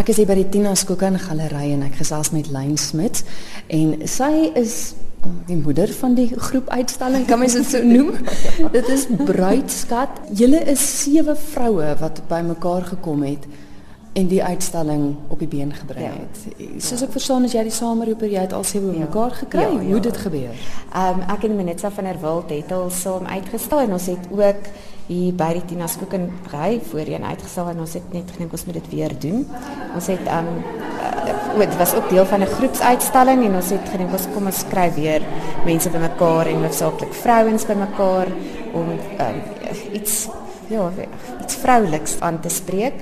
Ek is hier by die Tina Skokan Galery en ek gesels met Lyn Smit en sy is oh, die moeder van die groep uitstalling, kan mens dit so noem? dit is Bruidskat. Julle is sewe vroue wat bymekaar gekom het en die uitstalling op die been gebring ja. het. Soos ek verstaan as jy die sameroeper jy het al sewe ja. mekaar gekry. Ja, ja. Hoe dit gebeur? Ehm um, ek en Minetsa van der Walt het al saam uitgestal en ons het ook hier by die Tina Skoeken ry voorheen uitgesal en ons het net gedink ons moet dit weer doen. Ons het um, dit was ook deel van 'n groepsuitstalling en ons het gedink ons kom ons skryf weer mense bymekaar en hoofsaaklik vrouens bymekaar om um, iets ja, iets vrouliks aan te spreek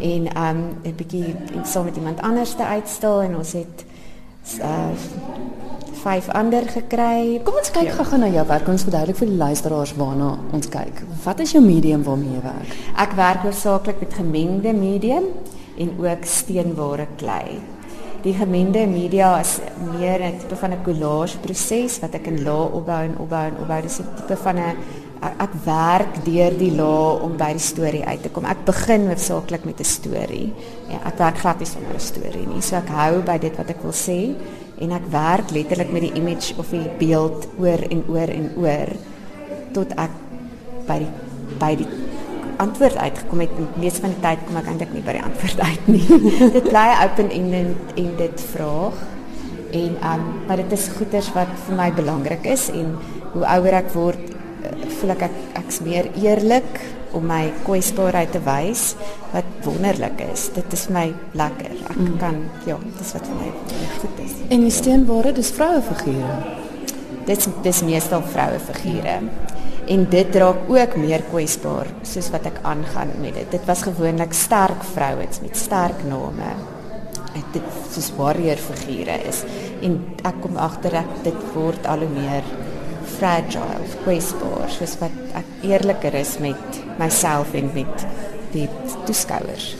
en um, 'n bietjie saam met iemand anders te uitstal en ons het uh vyf ander gekry. Kom ons kyk ja. gou-gou na jou werk. Ons verduidelik vir die luisteraars waarna ons kyk. Wat is jou medium waarmee jy werk? Ek werk hoofsaaklik met gemengde medium en ook steenware klei. Die gemengde media is meer 'n tipe van 'n collage proses wat ek in lae opbou en opbou en opbou. Dis 'n tipe van 'n ek, werk deur die lae om by die storie uit te kom. Ek begin hoofsaaklik met 'n storie. Ja, ek werk glad nie sonder 'n storie nie. So ek hou by dit wat ek wil sê en ek werk letterlik met die image of die beeld oor en oor en oor tot ek by die by die antwoord uitgekom het. Mees van die tyd kom ek eintlik nie by die antwoord uit nie. dit bly open-ended en dit vraag. En um maar dit is goeders wat vir my belangrik is en hoe ouer ek word, voel ek ek ek's meer eerlik om my kwesbaarheid te wys wat wonderlik is. Dit is my lekker. Ek mm. kan ja, dis wat vir my goed is. En die steenware, dis vroue figure. Dit dis meestal vroue figure. En dit raak ook meer kwesbaar soos wat ek aangaan met dit. Dit was gewoonlik sterk vrouens met sterk name. Dit soos warrior figure is en ek kom agter dat dit word al hoe meer fragile, kwesbaar, soos wat ek eerliker is met myself en met die toeskouers.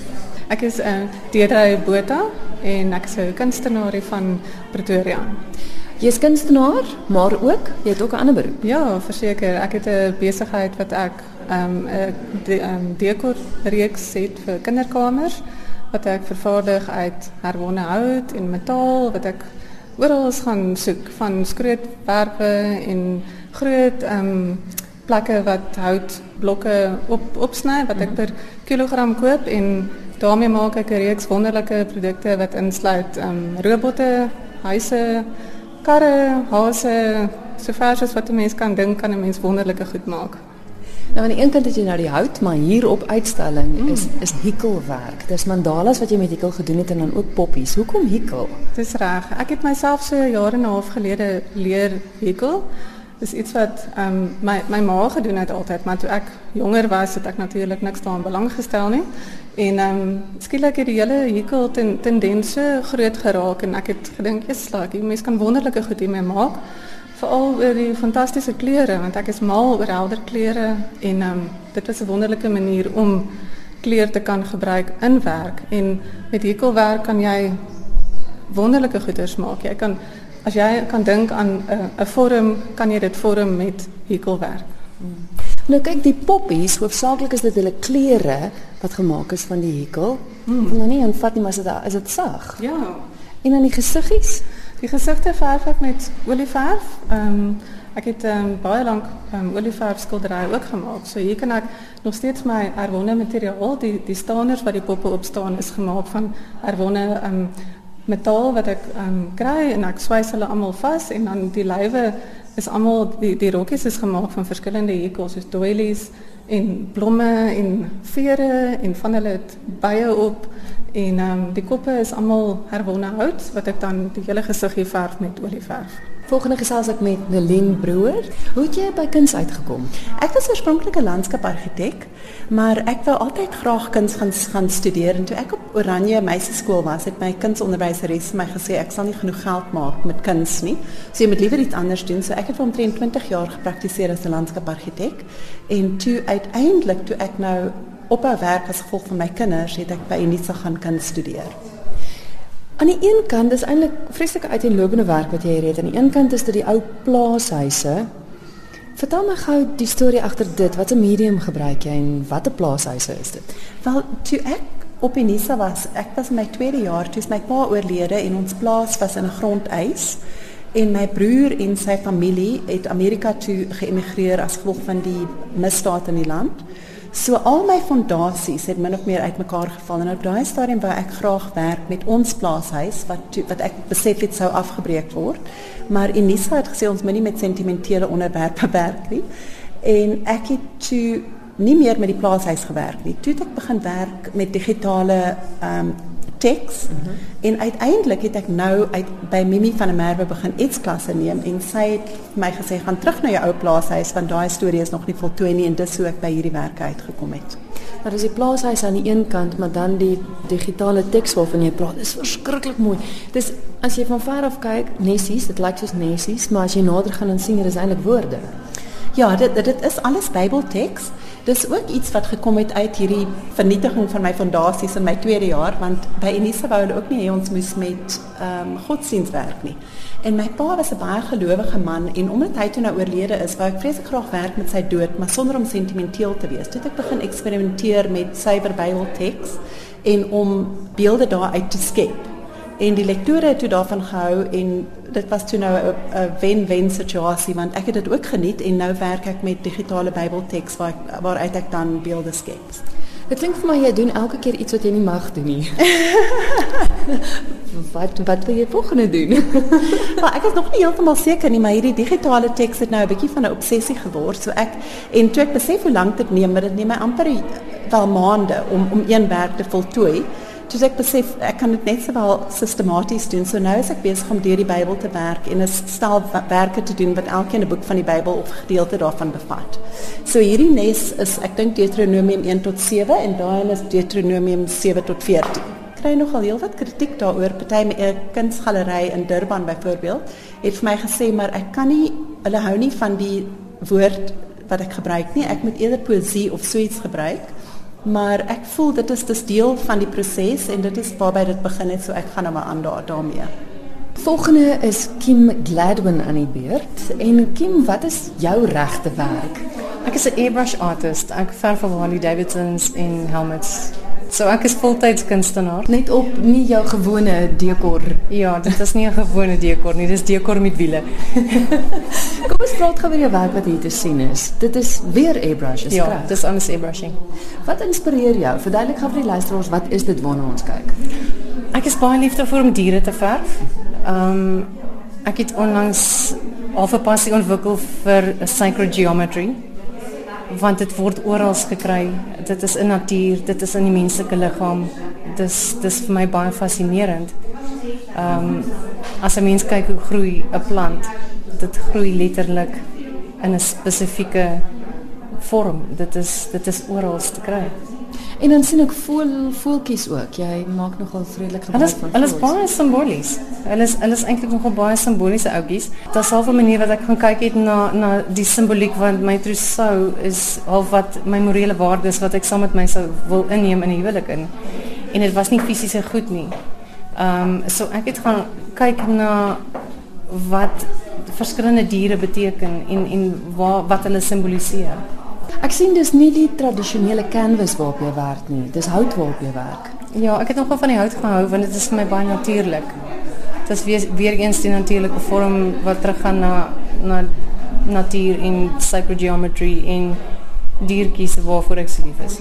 Ek is 'n uh, Deidre Botha en ek is 'n kunstenaar van Pretoria. Jy is kunstenaar, maar ook jy het ook 'n ander beroep. Ja, verseker, ek het 'n besigheid wat ek ehm um, 'n de, um, dekor reeks het vir kinderkamers wat ek vervaardig uit herwonne hout en metaal wat ek oral gaan soek van skrootwerke en groot ehm um, plekke wat houtblokke op opsny wat ek per kilogram koop en daarmee maak ek 'n reeks wonderlike produkte wat insluit ehm um, robotte, huise, karre, hase, sover as wat 'n mens kan dink kan 'n mens wonderlike goed maak. Nou aan die een kant het jy nou die hout, maar hier op uitstalling mm. is is hikkelwerk. Dis mandalas wat jy met hikkel gedoen het en dan ook poppies. Hoekom hikkel? Dis reg. Ek het myself so jare en 'n half gelede leer hikkel. Dis iets wat ehm um, my ma gedoen het altyd, maar toe ek jonger was, het ek natuurlik niks daaraan belang gestel nie. En ehm um, skielik het die hele hikkel ten, tendense groot geraak en ek het gedink, "Jesus, die mens kan wonderlike goed hiermee maak." Oor die fantastiese kleure want ek is mal oor helder kleure en um, dit is 'n wonderlike manier om kleur te kan gebruik in werk en met hekelwerk kan jy wonderlike goeders maak. Jy kan as jy kan dink aan 'n uh, 'n vorm, kan jy dit vorm met hekelwerk. Hmm. Nou kyk die poppies, hoofsaaklik is dit hulle kleure wat gemaak is van die hekel. Hmm. Nou nie en vat nie maar is dit is dit sag. Ja. En dan die gesiggies. Die gesigte verf met olieverf. Ehm um, ek het um, baie lank um, olieverf skilderye ook gemaak. So hier kan ek nog steeds my herwonne materiaal, die die staaners wat die poppe op staan is gemaak van herwonne ehm um, metaal wat ehm um, kry en ek swys hulle almal vas en dan die lywe is almal die die rokkies is gemaak van verskillende hekels soos doilies en blomme en vere en van hulle het op En ehm die koppe is almal herwonne hout wat ek dan die hele gesiggie verf met olieverf. Volgende gesels ek met Nelien Broer. Hoe het jy by kuns uitgekom? Ek was oorspronklik 'n landskapargitek, maar ek wou altyd graag kuns gaan gaan studeer en toe ek op Oranje meisieskool was, het my kunsonderwyseres my gesê ek sal nie genoeg geld maak met kuns nie. So jy moet liewer iets anders doen. So ek het vir omtrent 20 jaar gepraktiseer as 'n landskapargitek en toe uiteindelik toe ek nou ophou werk as gevolg van my kinders, het ek by Unisa gaan kan studeer. Aan die een kant is eintlik vreeslike uiteenlopende werk wat jy hier. Aan die een kant is dit die ou plaashuise. Vertel my gou die storie agter dit. Wat 'n medium gebruik jy en watter plaashuise is dit? Wel, toe ek op Unisa was. Ek was in my tweede jaar toe my pa oorlede en ons plaas was in 'n grondeis. En my broer en sy familie het Amerika toe geëmigreer as gevolg van die misdaad in die land. So al my fondasies het min of meer uitmekaar geval en op daai stadium wou ek graag werk met ons plaashuis wat to, wat ek besef het sou afgebreek word. Maar Unisa het gesê ons moenie met sentimentele onderwerpe werk nie. En ek het toe nie meer met die plaashuis gewerk nie. Toe het ek begin werk met digitale ehm um, teks mm -hmm. en uiteindelik het ek nou uit by Mimi van der Merwe begin iets klasse neem en sy het my gesê gaan terug na jou ou plaashuis want daai storie is nog nie voltooi nie en dis hoe ek by hierdie werk uitgekom het. Maar dis die plaashuis aan die een kant, maar dan die digitale teks waarvan jy praat, is verskriklik mooi. Dis as jy van ver af kyk, nessies, dit lyk soos nessies, maar as jy nader gaan dan sien jy dis eintlik woorde. Ja, dit dit is alles Bybelteks. Dis ook iets wat gekom het uit hierdie vernietiging van my fondasies in my tweede jaar want by Unisa wou hulle ook nie hê ons met ehm um, nie. En my pa was 'n baie gelowige man en omdat hy toe nou oorlede is, wou ek vreeslik graag werk met sy dood, maar sonder om sentimenteel te wees. Toe het ek begin eksperimenteer met suiwer Bybelteks en om beelde daaruit te skep en die lektore het toe daarvan gehou en dit was toe nou 'n wen-wen situasie want ek het dit ook geniet en nou werk ek met digitale Bybelteks waar ek, waaruit ek dan beelde skep. Dit klink vir my jy doen elke keer iets wat jy nie mag doen nie. wat wat wil jy volgende doen? maar ek is nog nie heeltemal seker nie, maar hierdie digitale teks het nou 'n bietjie van 'n obsessie geword. So ek en toe ek besef hoe lank dit neem, maar dit neem my amper wel maande om om een werk te voltooi. Dus ek besef ek kan dit net sowel sistematies doen. So nou is ek besig om deur die Bybel te werk en 'n stel werke te doen wat elkeen 'n boek van die Bybel of gedeelte daarvan bevat. So hierdie nes is ek dink Deuteronomium 1 tot 7 en daai is Deuteronomium 7 tot 14. Kry nogal heelwat kritiek daaroor. Party met 'n kunsgalery in Durban byvoorbeeld het vir my maar ek kan nie hulle hou nie van die woord wat ek gebruik nie. Ek moet eerder poesie of so iets gebruik. Maar ek voel dit is dis deel van die proses en dit is waarby dit begin het so ek gaan nou maar aan daar daarmee. Volgende is Kim Gladwin aan die beurt. En Kim, wat is jou regte werk? Ek is 'n airbrush artist. Ek verf vir Harley Davidsons en helmets. So ek is voltyds kunstenaar. Net op nie jou gewone dekor. Ja, dit is nie 'n gewone dekor nie, dis dekor met wiele. Kom ons praat gou oor jou werk wat hier te sien is. Dit is weer airbrush, is ja, dit? Ja, dis alles airbrushing. Wat inspireer jou? Verduidelik gou vir die luisteraars wat is dit waarna ons kyk? Ek is baie lief daarvoor om diere te verf. Ehm um, ek het onlangs 'n passie ontwikkel vir sacred geometry want dit word oral gekry. Dit is in natuur, dit is in die menslike liggaam. Dis dis vir my baie fascinerend. Ehm um, as 'n mens kyk hoe groei 'n plant, dit groei letterlik in 'n spesifieke vorm. Dit is dit is oral te kry. En dan sien ek voel voeltjies ook. Jy maak nogal vredelik gebruik van voels. Hulle is baie simbolies. Hulle is hulle is eintlik nogal baie simboliese oudjies. Dit is half 'n manier wat ek gaan kyk het na na die simboliek want my trousseau is half wat my morele waardes wat ek saam met my sou wil inneem in 'n huwelik in. En dit was nie fisiese goed nie. Ehm um, so ek het gaan kyk na wat verskillende diere beteken en en wat wat hulle simboliseer. Ek sien dis nie die tradisionele canvas waarop jy werk nie. Dis hout waarop jy werk. Ja, ek het nogal van die hout gehou want dit is vir my baie natuurlik. Dit is weer weer eens die natuurlike vorm wat teruggaan na na natuur en sacred geometry en diertjies waarvoor ek so lief is.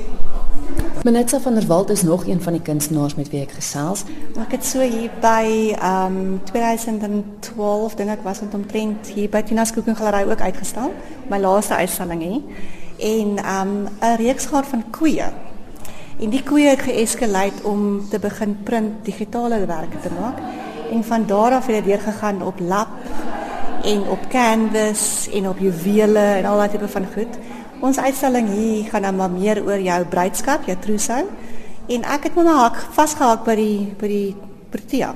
Menetsa van der Walt is nog een van die kunstenaars met wie ek gesels. Ek het so hier by ehm um, 2012 dink ek was dit omtrent hier by Tina's Cooking Gallery ook uitgestal. My laaste uitstalling hier en um 'n reeks gehad van koeie. En die koeie het geeskaleer om te begin print digitale werke te maak. En van daar af het dit deur gegaan op lap en op canvas en op juwele en al daai tipe van goed. Ons uitstalling hier gaan dan maar meer oor jou bruidskap, jou trousseau. En ek het my hak vasgehak by die by die Protea.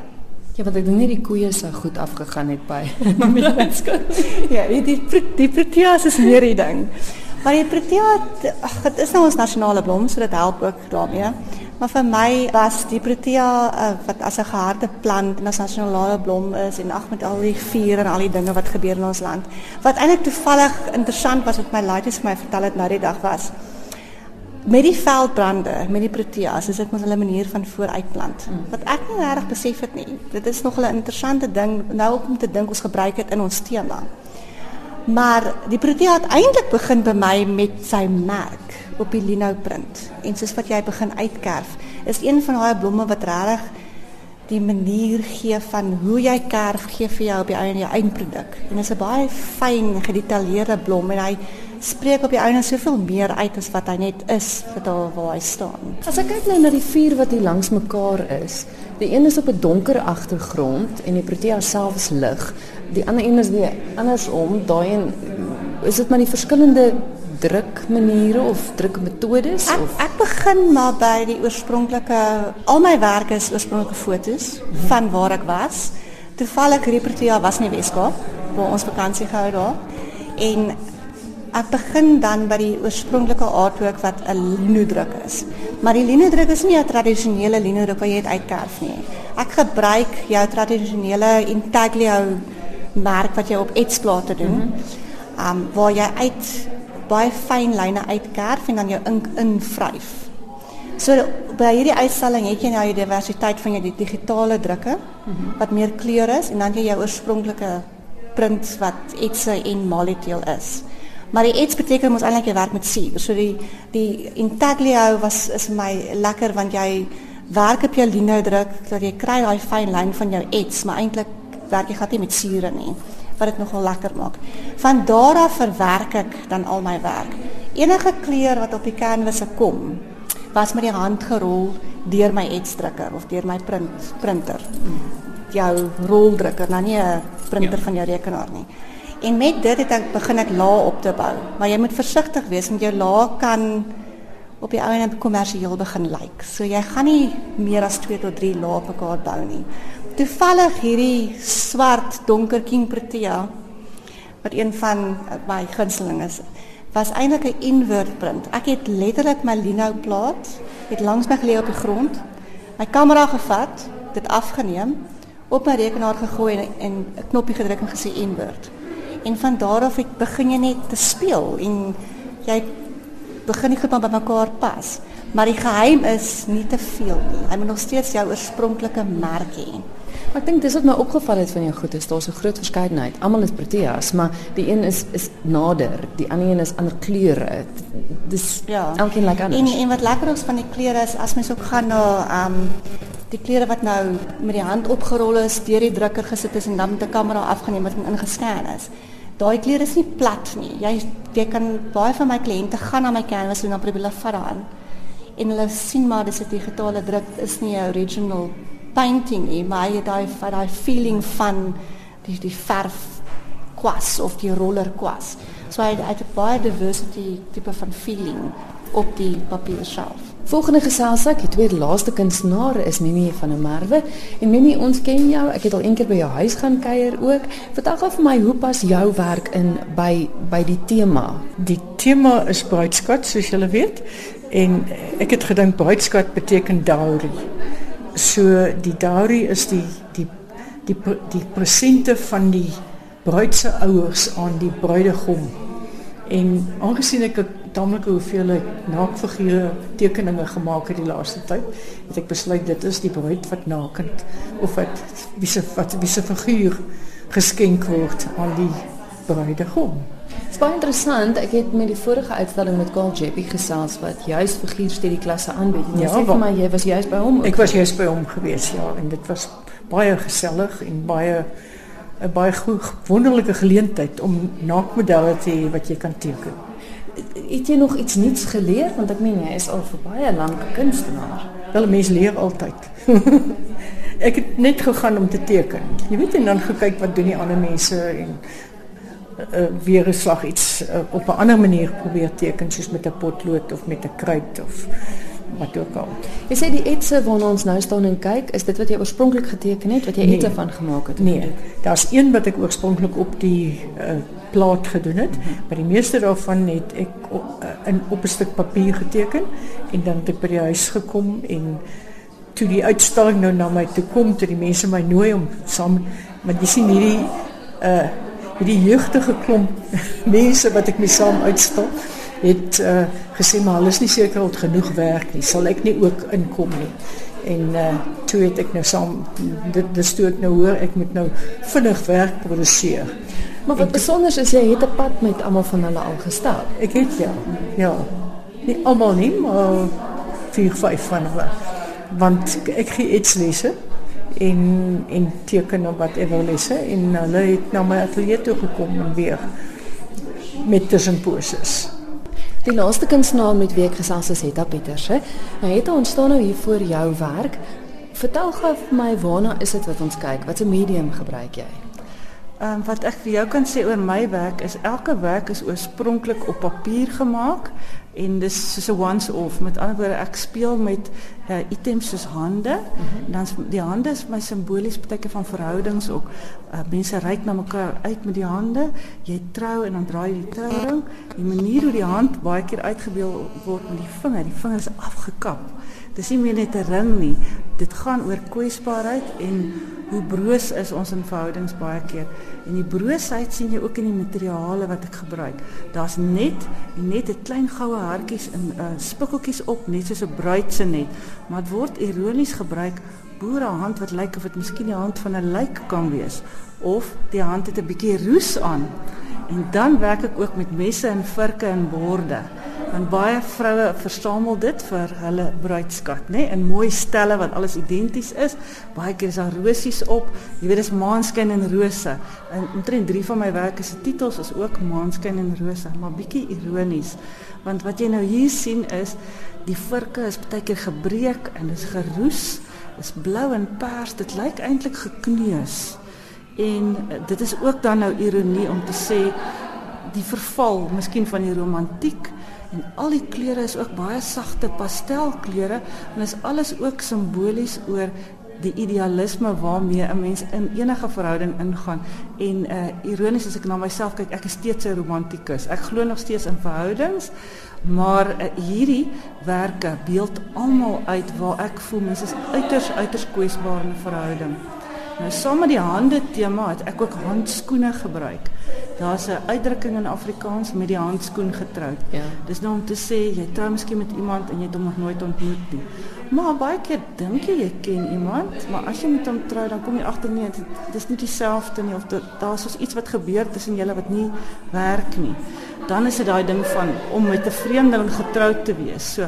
Ja, want ek dink nie die koeie sou goed afgegaan het by. ja, die die, die Protea is meer die ding. Maar die protea, ag, dit is nou ons nasionale blom, so dit help ook daarmee. Maar vir my was die protea uh, wat as 'n geharde plant en as nasionale blom is en ag met al die vuur en al die dinge wat gebeur in ons land. Wat eintlik toevallig interessant was wat my laities vir my vertel het nou die dag was. met die veldbrande, met die proteas, is dit mos hulle manier van vooruitplant. Mm. Wat ek nie regtig besef het nie. Dit is nog 'n interessante ding nou om te dink ons gebruik dit in ons tema. Maar die protea het eintlik begin by my met sy merk op die lino print. En soos wat jy begin uitkerf, is een van daai blomme wat regtig die manier gee van hoe jy kerf gee vir jou op die einde jou eindproduk. En dit is 'n baie fyn gedetailleerde blom en hy spreek op die einde soveel meer uit as wat hy net is vir daar waar hy staan. As ek kyk nou na die vier wat hier langs mekaar is, die een is op 'n donker agtergrond en die protea self is lig. Die ander een is weer andersom, daai een is dit maar die verskillende drukmaniere of drukmetodes ek, of ek begin maar by die oorspronklike al my werk is oorspronklike fotos mm -hmm. van waar ek was. Toevallig Repertia was in die Weskaap waar ons vakansie gehou daar. En ek begin dan by die oorspronklike artwork wat 'n linodruk is. Maar die linodruk is nie 'n tradisionele linodruk wat jy het uitkerf nie. Ek gebruik jou tradisionele intaglio merk wat jy op etsplate doen. Mm -hmm. um waar jy uit baie fyn lyne uitkerf en dan jou ink invryf. So by hierdie uitstalling het jy nou die diversiteit van jou digitale drukke mm -hmm. wat meer kleure is en dan jy jou oorspronklike print wat etse en malitiel is. Maar die ets beteken ons eintlik jy werk met suur. So die die intaglio was is vir my lekker want jy werk op jou lino druk dat jy kry daai fyn lyn van jou ets, maar eintlik werk jy glad nie met suur nie wat dit nogal lekker maak. Van daar af verwerk ek dan al my werk. Enige kleur wat op die canvas kom, was met die hand gerol deur my etsdrukker of deur my print printer. Jou roldrukker, nou nie 'n printer ja. van jou rekenaar nie. En met dit het ek begin ek laag op te bou. Maar jy moet versigtig wees want jou laag kan op die ouene kommersieel begin lyk. Like. So jy gaan nie meer as 2 tot 3 lae op mekaar bou nie toevallig hierdie swart donker king protea wat een van my gunsteling is was eintlik 'n invert print. Ek het letterlik my lino plaat het langs my gelê op die grond. My kamera gevat, dit afgeneem, op my rekenaar gegooi en 'n knoppie gedruk en gesê invert. En van daar af het begin jy net te speel en jy begin nie goed by mekaar pas. Maar die geheim is nie te veel nie. Jy moet nog steeds jou oorspronklike merk hê. Maar ek dink dis wat my opgeval het van jou goed is daar's 'n groot verskeidenheid. Almal is proteas, maar die een is is nader, die ander een is ander kleure. Dis ja, elkeen lyk anders. En en wat lekker is van die kleure is as mens ook gaan na um die kleure wat nou met die hand opgerol is, deur die drukker gesit is en dan met 'n kamera afgeneem het en ingescan is. Daai kleure is nie plat nie. Jy jy kan baie van my kliënte gaan na my canvas en dan probeer hulle vat daaraan. En hulle sien maar dis 'n digitale druk, is nie 'n original painting nie, maar het daai daai feeling van die die verf kwas of die roller kwas. So hy het 'n baie diversity tipe van feeling op die papier self. Volgende geselsek, die tweede laaste kunstenaar is Mimi van der Merwe. En Mimi, ons ken jou. Ek het al eendag by jou huis gaan kuier ook. Vertel gou vir my, hoe pas jou werk in by by die tema? Die tema is bruidskat, soos julle weet. En ek het gedink bruidskat beteken dowry. So die dowry is die die die die presente van die bruid se ouers aan die bruidegom. En aangesien ek 'n tamelike hoeveelheid naakfigure tekeninge gemaak het die laaste tyd, het ek besluit dit is die bruid wat nakend of wat wie se wat wie se figuur geskenk word aan die bruidegom. Dit is baie interessant. Ek het met die vorige uitstalling met Carl Jeppy gesels wat juis figuurstudie klasse aanbied. En jy ja, sê vir my jy was juis by hom. Ek was juis by hom gewees, ja, en dit was baie gesellig en baie 'n baie goed wonderlike geleentheid om naakmodelle te hê wat jy kan teken. Het jy nog iets nuuts geleer want ek meen jy is al vir baie lank kunstenaar. Wel mense leer altyd. ek het net gegaan om te teken. Jy weet en dan gekyk wat doen die ander mense en uh, weer 'n slag iets uh, op 'n ander manier probeer teken soos met 'n potlood of met 'n kruit of wat ook al. Jy sê die etse waarna ons nou staan en kyk, is dit wat jy oorspronklik geteken het, wat jy nee, etse van gemaak het? Nee, daar's een wat ek oorspronklik op die uh, plaat gedoen het, mm -hmm. maar die meeste daarvan het ek op, uh, in op 'n stuk papier geteken en dan het ek by die huis gekom en toe die uitstalling nou na my toe kom, toe die mense my nooi om saam want jy sien hierdie uh hierdie jeugdige klomp mense wat ek mee saam uitstap het uh, gesê maar hulle is nie seker of genoeg werk nie. Sal ek nie ook inkom nie. En uh, toe het ek nou saam dit dis toe ek nou hoor ek moet nou vinnig werk produseer. Maar wat besonder is jy het 'n pad met almal van hulle al gestap. Ek het ja. Ja. Nie almal nie, maar vier vyf van hulle. Want ek gee iets lesse en en teken of whatever lesse en hulle het na my ateljee toe gekom en weer met tussenposes. Die laaste kunstenaar met wie ek gesels is Hetta Pieters, hè. Nou het ons staan nou hier voor jou werk. Vertel gou vir my waarna is dit wat ons kyk? Watse medium gebruik jy? Ehm um, wat ek vir jou kan sê oor my werk is elke werk is oorspronklik op papier gemaak en dis soos 'n once off met ander woorde ek speel met uh, items soos hande. Mm -hmm. dan die hande is my simbolies beteken van verhoudings ook. Uh, mense reik na mekaar uit met die hande. Jy trou en dan draai jy die trouring die manier hoe die hand baie keer uitgebeeld word met die vinger. Die vinger is afgekap. Dis nie meer net 'n ring nie dit gaan oor kwesbaarheid en hoe broos is ons in verhoudings baie keer. En die broosheid sien jy ook in die materiale wat ek gebruik. Daar's net net 'n klein goue hartjies en uh, spikkeltjies op net soos 'n bruid se net. Maar dit word ironies gebruik boere hand wat lyk of dit miskien die hand van 'n lijk kan wees of die hand het 'n bietjie roes aan. En dan werk ek ook met messe en vurke en borde want baie vroue versamel dit vir hulle bruidskat nee? in mooi stelle wat alles identies is. Baie keer is daar rosies op. Jy weet dis maanskyn en rose. En omtrent drie van my werke se titels is ook maanskyn en rose. Maar bietjie ironies Want wat jy nou hier sien is die vurke is baie keer gebreek en is geroes, is blou en pers, dit lyk eintlik gekneus. En eh, dit is ook dan nou ironie om te sê die verval, miskien van die romantiek en al die kleure is ook baie sagte pastelkleure en is alles ook simbolies oor die idealisme waarmee 'n mens in enige verhouding ingaan. En uh ironies as ek na myself kyk, ek is steeds 'n romantikus. Ek glo nog steeds in verhoudings, maar uh, hierdie werke beeld almal uit waar ek voel mens is uiters uiters kwesbaar in 'n verhouding. Nou saam met die hande tema het ook handskoene gebruik. Daar's 'n uitdrukking in Afrikaans met die handskoen getroud. Ja. Dis nou om te sê jy trou miskien met iemand en jy het hom nog nooit ontmoet nie. Maar baie keer dink jy jy ken iemand, maar as jy met hom trou dan kom jy agter nee, dit is nie dieselfde nie of daar's soos iets wat gebeur tussen julle wat nie werk nie. Dan is dit daai ding van om met 'n vreemdeling getroud te wees. So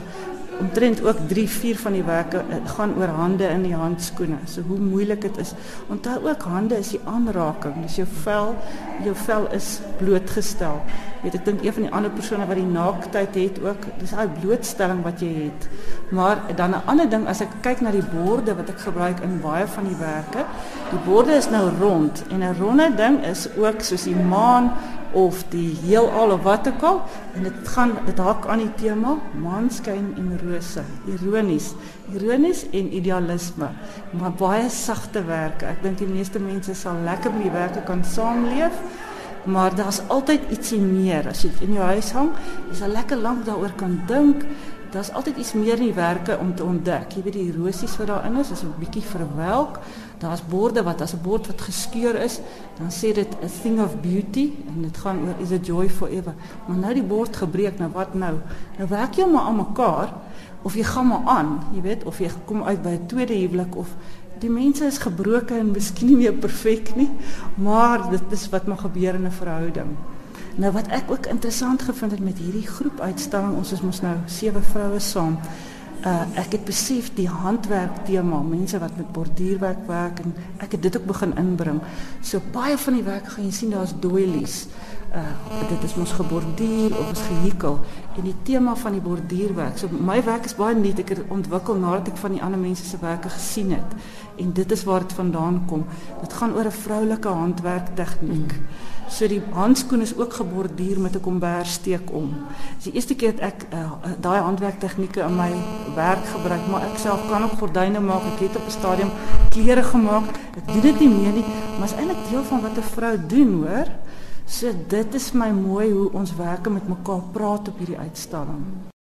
omtrent ook 3 4 van die werke eh, gaan oor hande in die handskoene. So hoe moeilik dit is. Onthou ook hande is die aanraking. Dis jou vel, vel is blootgestel. Weet ek dink een van die ander persone wat die naaktheid het ook, dis daai blootstelling wat jy het. Maar dan 'n ander ding as ek kyk na die borde wat ek gebruik in baie van die werke, die borde is nou rond en 'n ronde ding is ook soos die maan of die heelal of wat ook al en dit gaan dit hak aan die tema maanskyn en rose ironies. Ironies en idealisme maar baie sagte werke. Ek dink die meeste mense sal lekker met die werke kan saamleef maar daar's altyd ietsie meer. As jy in jou huis hang jy sal lekker lank daaroor kan dink daar's altyd iets meer in die werke om te ontdek jy weet die rosies wat daarin is is 'n bietjie verwelk daar's borde wat as 'n bord wat geskeur is, dan sê dit a thing of beauty en dit gaan oor is a joy forever. Maar nou die bord gebreek, nou wat nou? Nou werk jy maar aan mekaar of jy gaan maar aan, jy weet, of jy kom uit by 'n tweede huwelik of die mense is gebroken en miskien nie meer perfek nie, maar dit is wat maar gebeur in 'n verhouding. Nou wat ek ook interessant gevind het met hierdie groep uitstalling, ons is mos nou sewe vroue saam uh, ek het besef die handwerk tema, mense wat met borduurwerk werk en ek het dit ook begin inbring. So baie van die werk gaan jy sien daar's doilies. Uh dit is mos geborduur of is gehekel en die tema van die borduurwerk. So my werk is baie nuut. Ek het ontwikkel nadat ek van die ander mense se werke gesien het. En dit is waar dit vandaan kom. Dit gaan oor 'n vroulike handwerk tegniek. Mm. So die handskoen is ook geborduur met 'n kombersteek om. Dis die eerste keer dat ek uh, daai handwerktegnieke in my werk gebruik, maar ek self kan ook gordyne maak. Ek het op 'n stadium klere gemaak. Ek doen dit nie meer nie, maar is eintlik deel van wat 'n vrou doen, hoor. So dit is my mooi hoe ons werke met mekaar praat op hierdie uitstalling.